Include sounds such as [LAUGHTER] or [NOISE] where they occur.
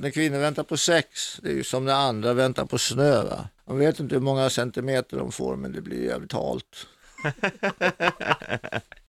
När kvinnor väntar på sex, det är ju som när andra väntar på snö. Va? Man vet inte hur många centimeter de får, men det blir jävligt halt. [LAUGHS]